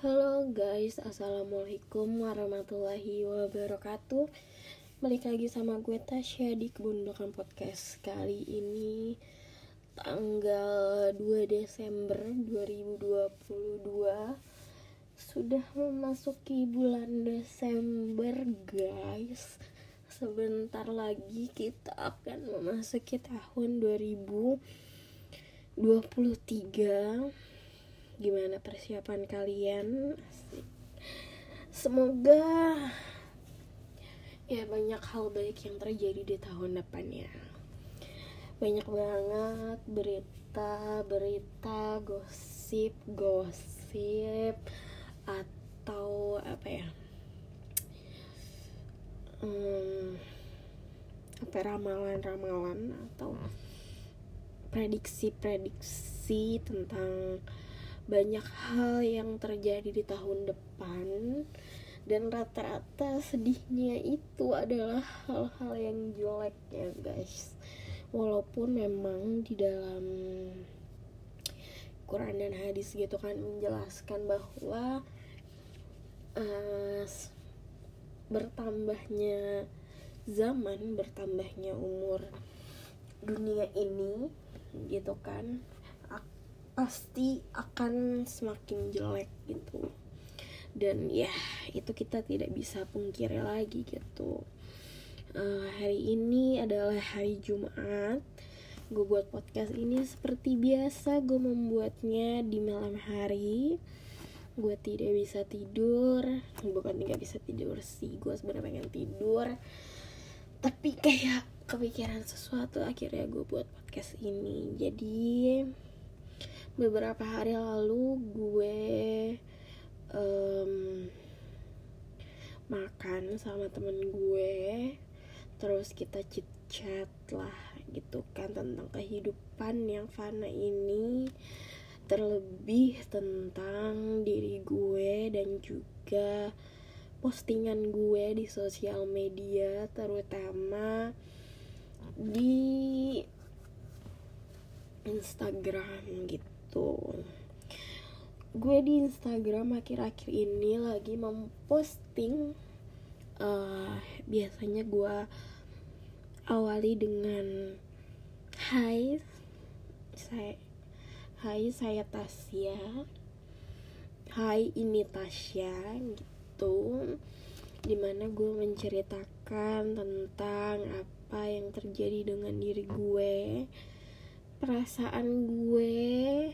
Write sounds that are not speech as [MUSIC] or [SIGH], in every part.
Halo guys, assalamualaikum warahmatullahi wabarakatuh. Balik lagi sama gue Tasya di Kebundokan Podcast kali ini tanggal 2 Desember 2022 sudah memasuki bulan Desember guys. Sebentar lagi kita akan memasuki tahun 2023 gimana persiapan kalian? Semoga ya banyak hal baik yang terjadi di tahun depannya. Banyak banget berita berita gosip gosip atau apa ya? Hmm, apa ramalan-ramalan atau prediksi-prediksi tentang banyak hal yang terjadi di tahun depan. Dan rata-rata sedihnya itu adalah hal-hal yang jelek ya guys. Walaupun memang di dalam Quran dan hadis gitu kan menjelaskan bahwa uh, bertambahnya zaman bertambahnya umur dunia ini gitu kan pasti akan semakin jelek gitu. Dan ya itu kita tidak bisa pungkiri lagi gitu. Uh, hari ini adalah hari Jumat gue buat podcast ini seperti biasa gue membuatnya di malam hari. Gue tidak bisa tidur. Bukan tidak bisa tidur sih gue sebenarnya pengen tidur. Tapi kayak kepikiran sesuatu akhirnya gue buat podcast ini. Jadi beberapa hari lalu gue um, makan sama temen gue terus kita chit chat lah gitu kan tentang kehidupan yang fana ini terlebih tentang diri gue dan juga postingan gue di sosial media terutama di Instagram gitu gitu. Gue di Instagram akhir-akhir ini lagi memposting uh, biasanya gue awali dengan Hai saya Hai saya Tasya. Hai ini Tasya gitu. Di mana gue menceritakan tentang apa yang terjadi dengan diri gue perasaan gue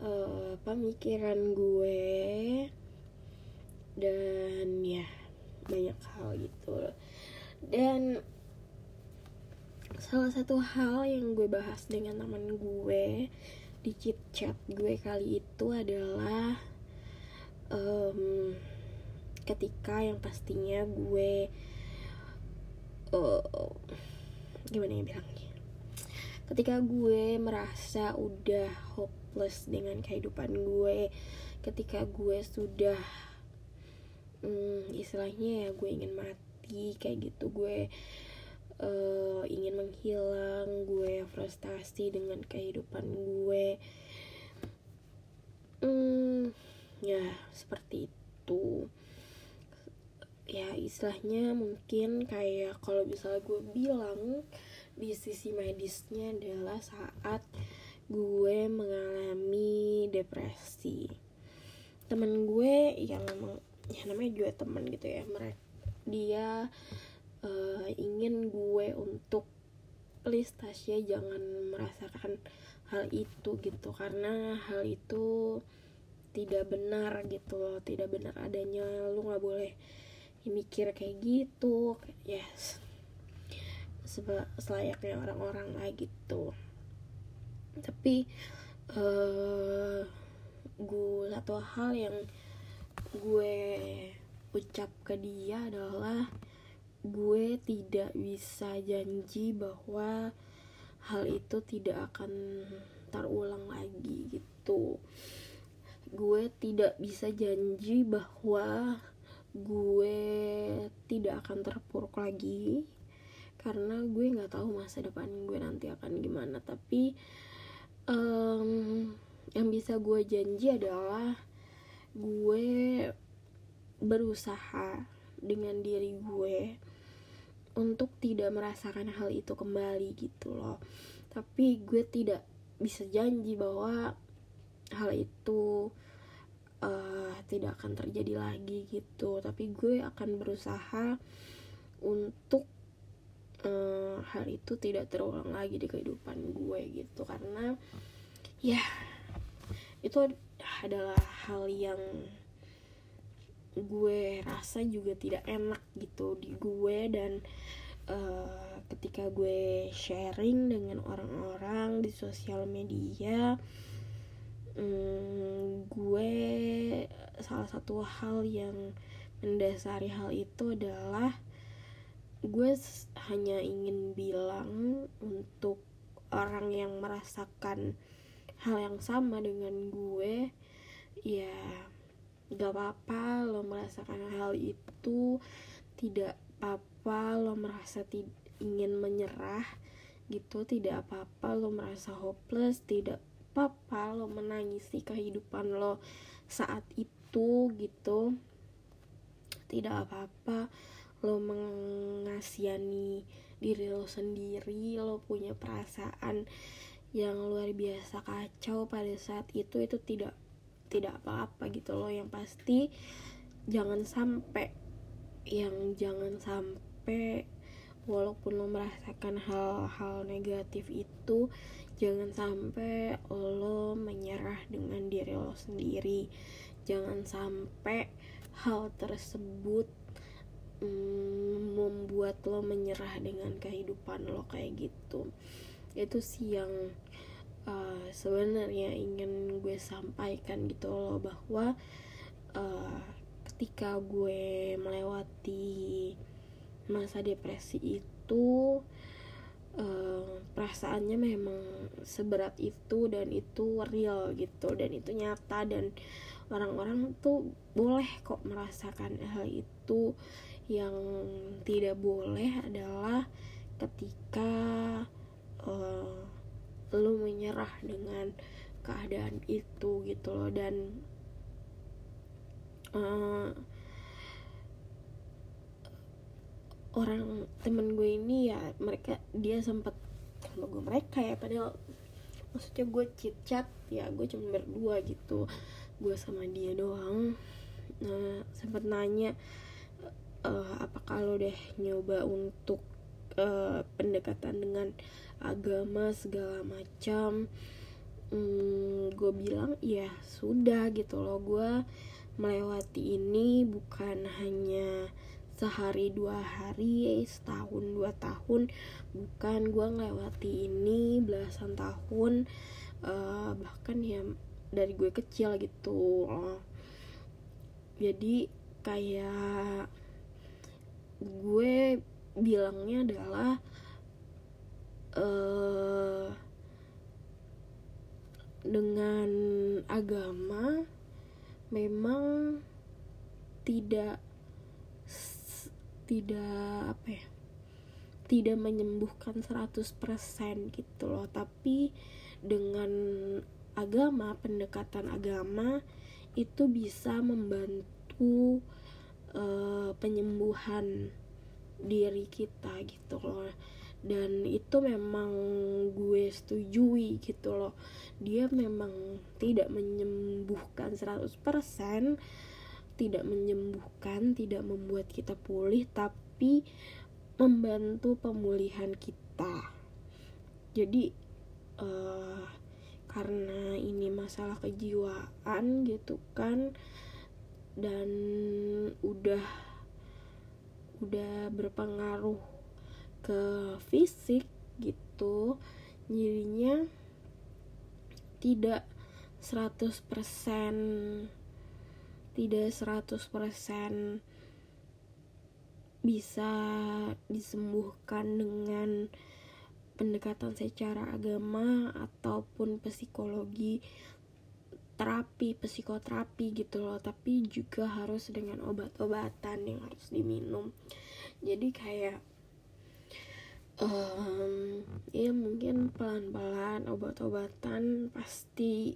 uh, pemikiran gue dan ya banyak hal gitu. Dan salah satu hal yang gue bahas dengan teman gue di chit chat gue kali itu adalah um, ketika yang pastinya gue uh, gimana ya bilangnya ketika gue merasa udah hopeless dengan kehidupan gue ketika gue sudah hmm, istilahnya ya gue ingin mati kayak gitu gue uh, ingin menghilang gue frustasi dengan kehidupan gue hmm, ya seperti itu. Ya istilahnya mungkin kayak kalau misalnya gue bilang di sisi medisnya adalah saat gue mengalami depresi. Temen gue yang ya namanya juga temen gitu ya mereka dia uh, ingin gue untuk please Tasya jangan merasakan hal itu gitu. Karena hal itu tidak benar gitu loh tidak benar adanya. Lu nggak boleh mikir kayak gitu. Yes selayaknya orang-orang lah gitu. Tapi uh, gue satu hal yang gue ucap ke dia adalah gue tidak bisa janji bahwa hal itu tidak akan terulang lagi gitu. Gue tidak bisa janji bahwa gue tidak akan terpuruk lagi karena gue nggak tahu masa depan gue nanti akan gimana. Tapi um, yang bisa gue janji adalah gue berusaha dengan diri gue untuk tidak merasakan hal itu kembali gitu loh. Tapi gue tidak bisa janji bahwa hal itu uh, tidak akan terjadi lagi gitu. Tapi gue akan berusaha untuk uh, hal itu tidak terulang lagi di kehidupan gue gitu. Karena ya itu adalah hal yang gue rasa juga tidak enak gitu di gue dan uh, ketika gue sharing dengan orang-orang di sosial media um, gue salah satu hal yang mendasari hal itu adalah gue hanya ingin bilang untuk orang yang merasakan hal yang sama dengan gue ya gak apa-apa lo merasakan hal itu. Tidak apa-apa lo merasa ingin menyerah gitu. Tidak apa-apa lo merasa hopeless. Tidak apa-apa lo menangisi kehidupan lo saat itu gitu. Tidak apa-apa lo mengasihani diri lo sendiri lo punya perasaan yang luar biasa kacau pada saat itu itu tidak tidak apa-apa gitu loh. Yang pasti jangan sampai yang jangan sampai walaupun lo merasakan hal-hal negatif itu jangan sampai lo menyerah dengan diri lo sendiri. Jangan sampai hal tersebut mm, membuat lo menyerah dengan kehidupan lo kayak gitu. Itu sih yang uh, sebenarnya ingin gue sampaikan gitu loh bahwa uh, ketika gue melewati masa depresi itu uh, perasaannya memang seberat itu dan itu real gitu dan itu nyata dan orang-orang tuh boleh kok merasakan hal itu yang tidak boleh adalah ketika uh, lu menyerah dengan keadaan itu gitu loh. Dan uh, orang temen gue ini ya mereka dia sempat sama gue mereka ya padahal maksudnya gue chit chat ya gue cuma berdua gitu. Gue sama dia doang. Nah sempat nanya uh, apa kalau deh nyoba untuk uh, pendekatan dengan agama segala macam hmm, gue bilang ya sudah gitu loh. Gue melewati ini bukan hanya sehari dua hari setahun dua tahun bukan gue melewati ini belasan tahun uh, bahkan ya dari gue kecil gitu uh, jadi kayak gue bilangnya adalah uh, dengan agama memang tidak tidak apa ya tidak menyembuhkan 100% gitu loh. Tapi dengan agama pendekatan agama itu bisa membantu uh, penyembuhan diri kita gitu loh. Dan itu memang gue setujui gitu loh. Dia memang tidak menyembuhkan 100% tidak menyembuhkan tidak membuat kita pulih tapi membantu pemulihan kita. Jadi uh, karena ini masalah kejiwaan gitu kan dan udah udah berpengaruh ke fisik gitu jadinya tidak 100% tidak 100% bisa disembuhkan dengan pendekatan secara agama ataupun psikologi terapi psikoterapi gitu loh. Tapi juga harus dengan obat-obatan yang harus diminum. Jadi kayak um, ya mungkin pelan-pelan obat-obatan pasti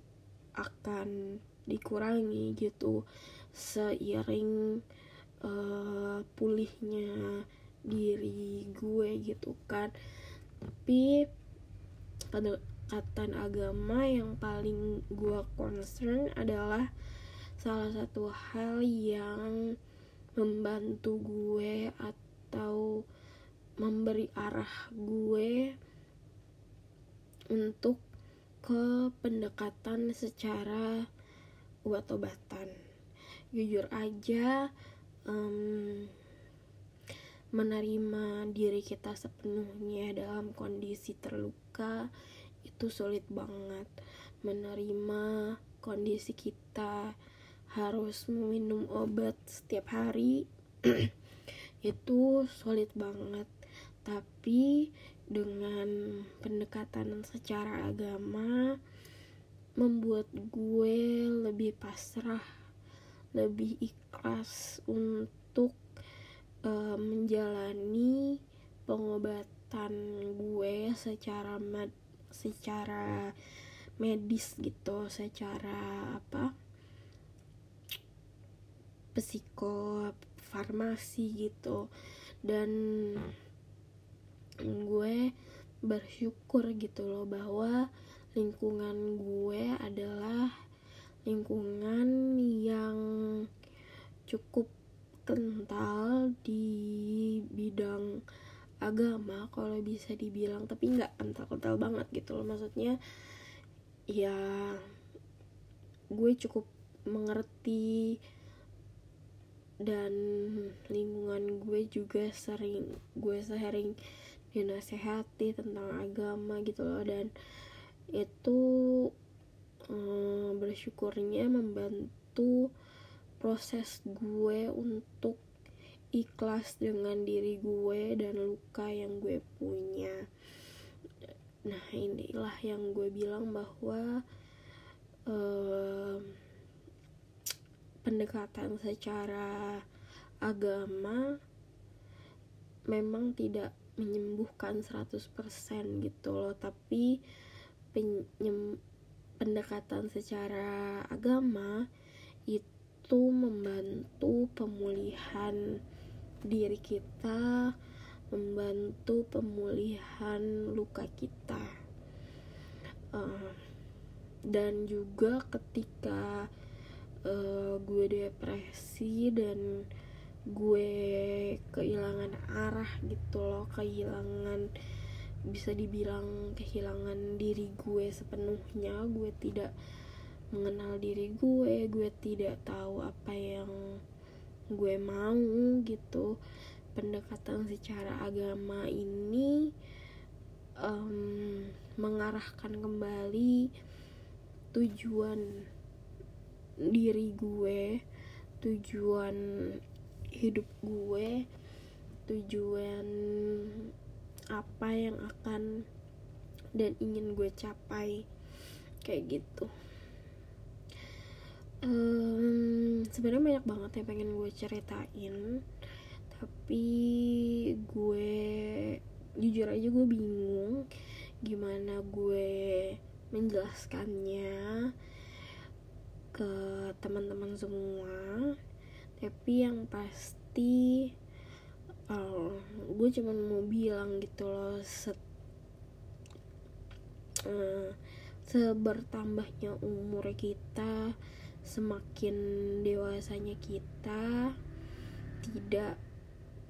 akan dikurangi gitu. Seiring uh, pulihnya diri gue gitu kan. Tapi pendekatan agama yang paling gue concern adalah salah satu hal yang membantu gue atau memberi arah gue untuk ke pendekatan secara obat-obatan. Jujur aja um, menerima diri kita sepenuhnya dalam kondisi terluka itu sulit banget menerima kondisi kita. Harus meminum obat setiap hari [CLEARS THROAT] itu sulit banget. Tapi dengan pendekatan secara agama membuat gue lebih pasrah lebih ikhlas untuk uh, menjalani pengobatan gue secara med secara medis gitu secara apa psiko farmasi gitu. Dan gue bersyukur gitu loh bahwa lingkungan gue adalah lingkungan yang cukup kental di bidang agama kalau bisa dibilang tapi nggak kental-kental banget gitu loh. Maksudnya ya gue cukup mengerti dan lingkungan gue juga sering gue sering dinasehati tentang agama gitu loh. Dan itu hmm, bersyukurnya membantu proses gue untuk ikhlas dengan diri gue dan luka yang gue punya. Nah inilah yang gue bilang bahwa uh, pendekatan secara agama memang tidak menyembuhkan 100% gitu loh. Tapi penyem, pendekatan secara agama itu membantu pemulihan diri kita, membantu pemulihan luka kita, uh, dan juga ketika uh, gue depresi dan gue kehilangan arah gitu loh, kehilangan bisa dibilang kehilangan diri gue sepenuhnya, gue tidak mengenal diri gue gue tidak tahu apa yang gue mau gitu. Pendekatan secara agama ini um, mengarahkan kembali tujuan diri gue tujuan hidup gue tujuan apa yang akan dan ingin gue capai. Kayak gitu um, sebenarnya banyak banget yang pengen gue ceritain. Tapi gue jujur aja gue bingung gimana gue menjelaskannya ke teman-teman semua. Tapi yang pasti gue cuma mau bilang gitu loh set, uh, sebertambahnya umur kita semakin dewasanya kita tidak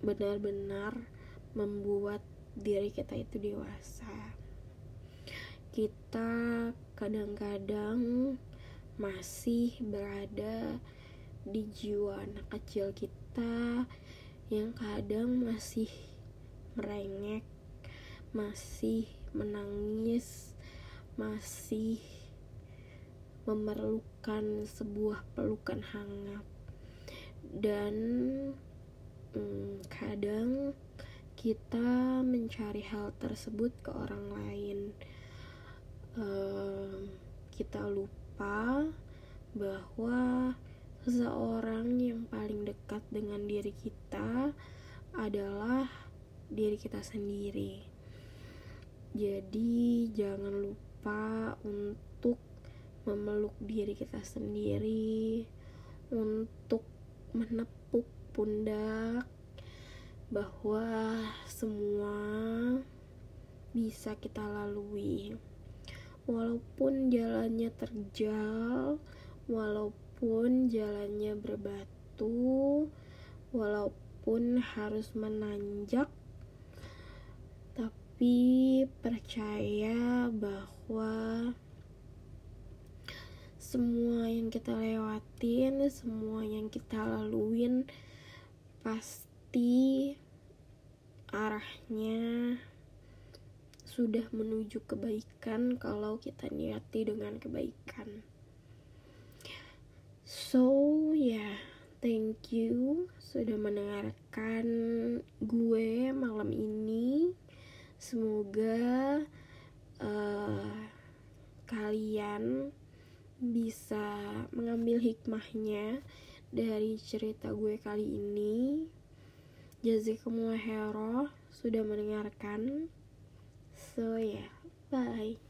benar-benar membuat diri kita itu dewasa. Kita kadang-kadang masih berada di jiwa anak kecil kita yang kadang masih merengek, masih menangis, masih memerlukan sebuah pelukan hangat. Dan hmm, kadang kita mencari hal tersebut ke orang lain. Uh, kita lupa bahwa seseorang yang paling dekat dengan diri kita adalah diri kita sendiri. Jadi jangan lupa untuk memeluk diri kita sendiri untuk menepuk pundak bahwa semua bisa kita lalui. Walaupun jalannya terjal walaupun jalannya berbatu walaupun harus menanjak tapi percaya bahwa semua yang kita lewatin semua yang kita laluin pasti arahnya sudah menuju kebaikan kalau kita niati dengan kebaikan. So, ya, yeah, thank you sudah mendengarkan gue malam ini. Semoga uh, kalian bisa mengambil hikmahnya dari cerita gue kali ini. Jazakumullah sudah mendengarkan. So ya, yeah, bye.